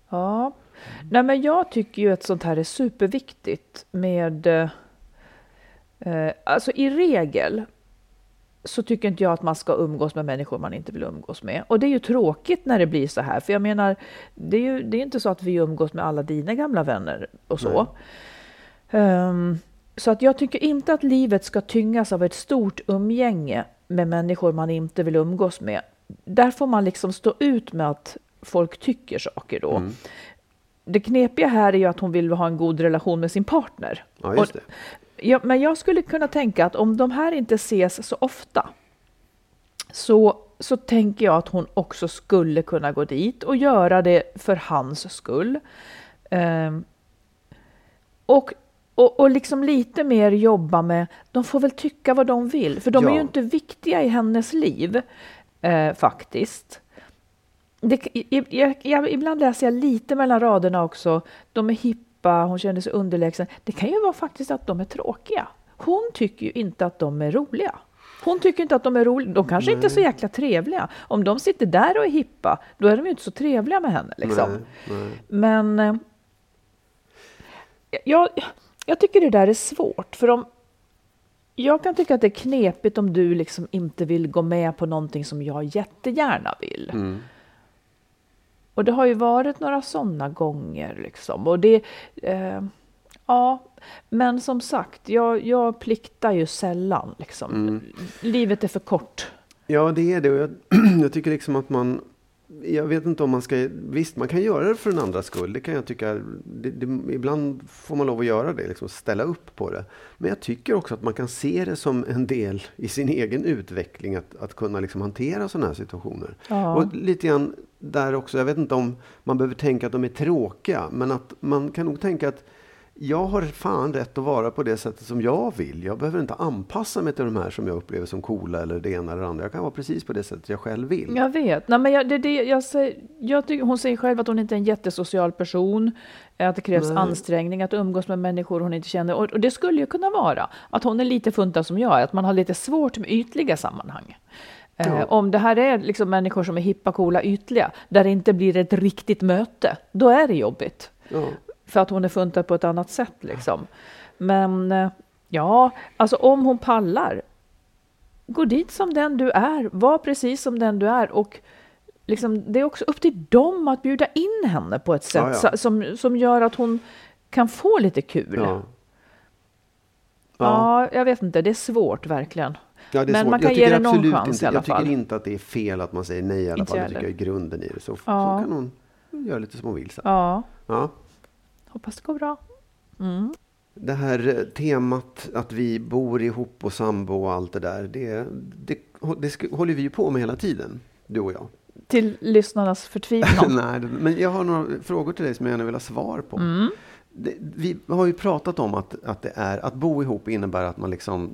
Ja. Nej, men jag tycker ju att sånt här är superviktigt med... Eh, alltså i regel så tycker inte jag att man ska umgås med människor man inte vill umgås med. Och det är ju tråkigt när det blir så här. För jag menar, det är ju det är inte så att vi umgås med alla dina gamla vänner och så. Ehm, så att jag tycker inte att livet ska tyngas av ett stort umgänge med människor man inte vill umgås med. Där får man liksom stå ut med att folk tycker saker då. Mm. Det knepiga här är ju att hon vill ha en god relation med sin partner. Ja, Och-. Ja, men jag skulle kunna tänka att om de här inte ses så ofta så, så tänker jag att hon också skulle kunna gå dit och göra det för hans skull. Ehm, och, och, och liksom lite mer jobba med, de får väl tycka vad de vill, för de är Ja. ju inte viktiga i hennes liv eh, faktiskt. Det, jag, jag, ibland läser jag lite mellan raderna också. De är hippa, hon känner sig underlägsen. Det kan ju vara faktiskt att de är tråkiga. Hon tycker ju inte att de är roliga. Hon tycker inte att de är roliga. De kanske inte är så jäkla trevliga. Om de sitter där och är hippa, då är de ju inte så trevliga med henne. Liksom. Nej, nej. Men eh, jag, jag tycker det där är svårt. För om, jag kan tycka att det är knepigt om du liksom inte vill gå med på någonting som jag jättegärna vill. Mm. Och det har ju varit några sådana gånger. Liksom. Och det, eh, ja, men som sagt, jag, jag pliktar ju sällan. Liksom. Mm. Livet är för kort. Ja, det är det. Och jag, jag tycker liksom att man... Jag vet inte om man ska... Visst, man kan göra det för den andras skull. Det kan jag tycka. Det, det, ibland får man lov att göra det, liksom ställa upp på det. Men jag tycker också att man kan se det som en del i sin egen utveckling. Att, att kunna liksom hantera sådana här situationer. Ja. Och lite grann där också. Jag vet inte om man behöver tänka att de är tråkiga. Men att man kan nog tänka att jag har fan rätt att vara på det sättet som jag vill. Jag behöver inte anpassa mig till de här som jag upplever som coola eller det ena eller det andra. Jag kan vara precis på det sättet jag själv vill. Jag vet. Nej, men jag, det, det, jag säger, jag tycker, hon säger själv att hon inte är en jättesocial person. Att det krävs Nej. ansträngning att umgås med människor hon inte känner. Och, och det skulle ju kunna vara att hon är lite funtad som jag är. Att man har lite svårt med ytliga sammanhang. Eh, Ja. om det här är liksom människor som är hippa, coola, ytliga. Där det inte blir ett riktigt möte. Då är det jobbigt. Ja. För att hon är funtad på ett annat sätt liksom. Men eh, ja, alltså om hon pallar. Gå dit som den du är. Var precis som den du är. Och liksom, det är också upp till dem att bjuda in henne på ett sätt Ja, Som, som gör att hon kan få lite kul. Ja. jag vet inte. Det är svårt verkligen. Ja, Men svårt. man kan jag ge det någon chans inte, i alla Jag fall. tycker inte att det är fel att man säger nej i alla Inte fall. jag Jag tycker jag är grunden i det. Så, Ja. så kan hon göra lite som hon vill. Sen. Ja, Ja. hoppas det går bra. Mm. Det här eh, temat att vi bor ihop och sambo och allt det där. Det, det, det håller vi ju på med hela tiden, du och jag. Till lyssnarnas förtvivlan. Nej, men jag har några frågor till dig som jag gärna vill ha svar på. Mm. Det, vi har ju pratat om att, att, det är, att bo ihop innebär att man, liksom,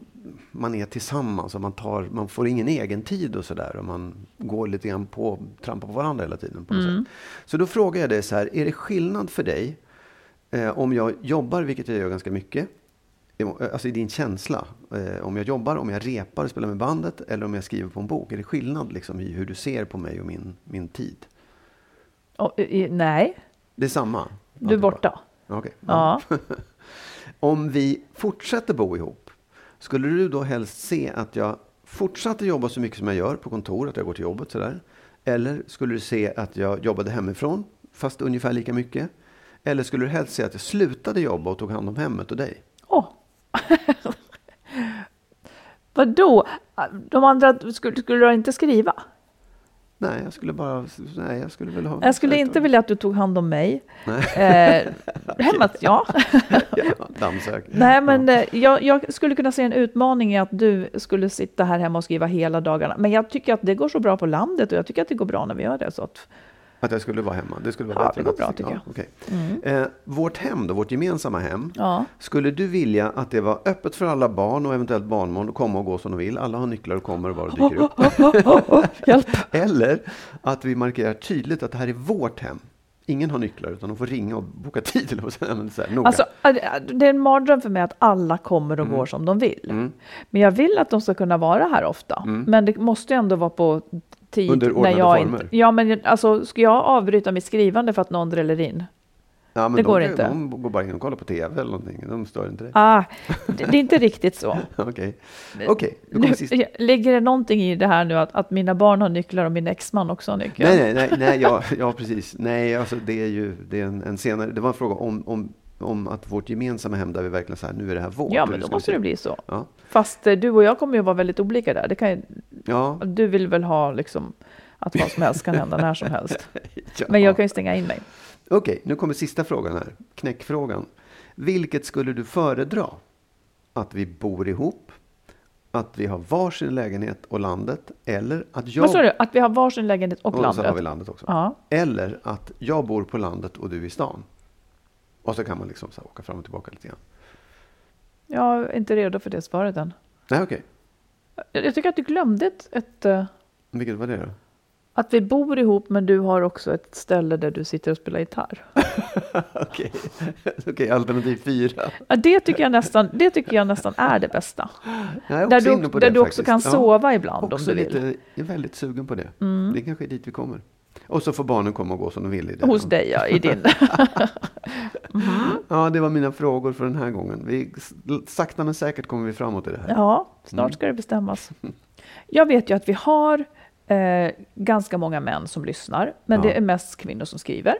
man är tillsammans och man, tar, man får ingen egen tid och sådär. Och man går lite grann på, trampar på varandra hela tiden. På något Mm. sätt. Så då frågar jag dig så här, är det skillnad för dig eh, om jag jobbar, vilket jag gör ganska mycket, alltså i din känsla, eh, om jag jobbar, om jag repar och spelar med bandet eller om jag skriver på en bok. Är det skillnad liksom, i hur du ser på mig och min, min tid? Och, i, nej, Det är samma? du är borta. Okej. Ja. Om vi fortsätter bo ihop, skulle du då helst se att jag fortsatte jobba så mycket som jag gör på kontor, att jag går till jobbet sådär? Eller skulle du se att jag jobbade hemifrån, fast ungefär lika mycket? Eller skulle du helst se att jag slutade jobba och tog hand om hemmet och dig? Åh! Vadå? De andra, skulle, skulle du inte skriva? Nej, jag skulle bara... Nej, jag skulle väl ha... Jag skulle inte vilja att du tog hand om mig. Nej, Eh, hemmet, ja. ja, dammsök. Nej, men eh, jag, jag skulle kunna se en utmaning i att du skulle sitta här hemma och skriva hela dagarna. Men jag tycker att det går så bra på landet och jag tycker att det går bra när vi gör det. Så att, Att jag skulle vara hemma? Det skulle vara Ja, bättre det går bra, tycker ja, jag. okej. Eh, vårt hem då, vårt gemensamma hem. ja. Skulle du vilja att det var öppet för alla barn och eventuellt barnbarn att komma och gå som de vill? Alla har nycklar och kommer och bara dyker upp. Hjälp! Eller att vi markerar tydligt att det här är vårt hem. Ingen har nycklar utan de får ringa och boka tid. Eller så här, noga. Alltså, det är en mardröm för mig att alla kommer och går som de vill. Mm. Men jag vill att de ska kunna vara här ofta. Men det måste ju ändå vara på tid. Under när ordnade jag former. inte, ja, men alltså, ska jag avbryta mitt skrivande för att någon dräller in? ja, men det de, går kan- inte. De går bara in och kollar på tv eller någonting. De stör inte dig. Ah, det, det är inte riktigt så. Okej, Nu, sist. ligger det någonting i det här nu att, att mina barn har nycklar och min exman också har nycklar? Nej, nej, nej, nej ja, ja, precis. Nej, alltså det är ju det är en, en senare. Det var en fråga om, om, om att vårt gemensamma hem där vi verkligen så här, nu är det här vårt. Ja, och men det då måste det bli så. Ja. Fast eh, du och jag kommer ju vara väldigt olika där. Det kan ju, Ja. Du vill väl ha liksom att vad som helst kan hända när som helst. ja. Men jag kan ju stänga in mig. Okej, nu kommer sista frågan här. Knäckfrågan. Vilket skulle du föredra? Att vi bor ihop? Att vi har varsin lägenhet och landet? Eller att jag... Vad sa du? Att vi har varsin lägenhet och, Och så har landet? vi landet också. Ja. Eller att jag bor på landet och du i stan. Och så kan man liksom så här åka fram och tillbaka lite grann. Jag är inte redo för det svaret än. Nej, okej. Jag jag tycker att du glömde ett, ett, eh, Vilket var det då? att vi bor ihop men du har också ett ställe där du sitter och spelar gitarr. Okej, Okej, alternativ fyra. Ja, det, tycker jag nästan, det tycker jag nästan är det bästa. Jag är också Där du, inne på där det du också faktiskt. kan Ja. sova ibland om Också du vill. Mm. lite, jag är väldigt sugen på det. Det kanske är dit vi kommer. Och så får barnen komma och gå som de vill. I det. Hos dig ja, i din. Ja, det var mina frågor för den här gången. Vi, sakta men säkert kommer vi framåt i det här. Ja, snart ska det bestämmas. Jag vet ju att vi har eh, ganska många män som lyssnar, men Ja. det är mest kvinnor som skriver.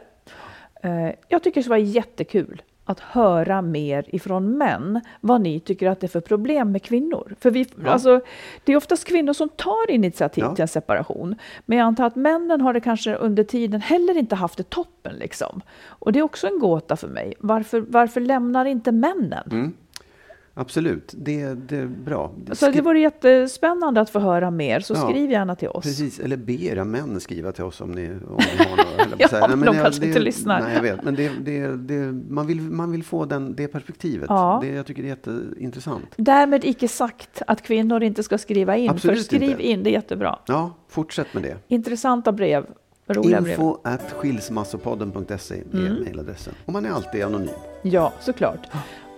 Eh, jag tycker det vara jättekul att höra mer ifrån män vad ni tycker att det är för problem med kvinnor. För vi, Ja. alltså, det är oftast kvinnor som tar initiativ Ja. till en separation. Men jag antar att männen har det kanske under tiden heller inte haft det toppen. Liksom. Och det är också en gåta för mig. Varför, varför lämnar inte männen? Mm. Absolut, det, det är bra. Så det vore jättespännande att få höra mer, så Ja, skriv gärna till oss. Precis, eller be era män skriva till oss om ni, om ni har några. säga. Ja, Nej, men de jag- kanske det- inte lyssnar. Nej, jag vet. Men det, det, det, man, vill, man vill få den, det perspektivet. Ja. Det, jag tycker det är jätteintressant. Därmed icke sagt att kvinnor inte ska skriva in, Absolut för skriv inte. in, det är jättebra. Ja, fortsätt med det. Intressanta brev, roliga brev. Info at skilsmassopodden.se är Mm. mejladressen. Och man är alltid anonym. Ja, såklart.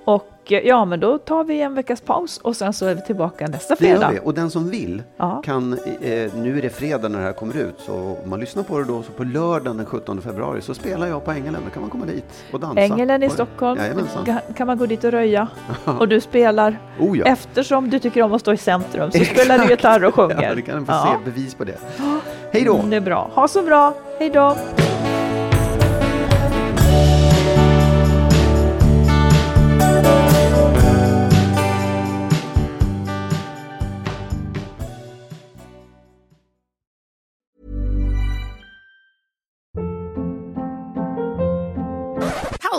Och eh, ja, men då tar vi en veckas paus och sen så är vi tillbaka nästa Det gör fredag. vi. Och den som vill Ja. kan, eh, nu är det fredag när det här kommer ut, så om man lyssnar på det då, så på lördagen den 17 februari så spelar jag på Ängelen. Då kan man komma dit och dansa. Ängelen i Och- Stockholm. Ga- kan man gå dit och röja. Och du spelar, Oh ja. eftersom du tycker om att stå i centrum, så spelar du gitarr och sjunger. Ja, det kan man få Ja. se bevis på det. Hej då! Mm, det är bra. Ha så bra. Hej då!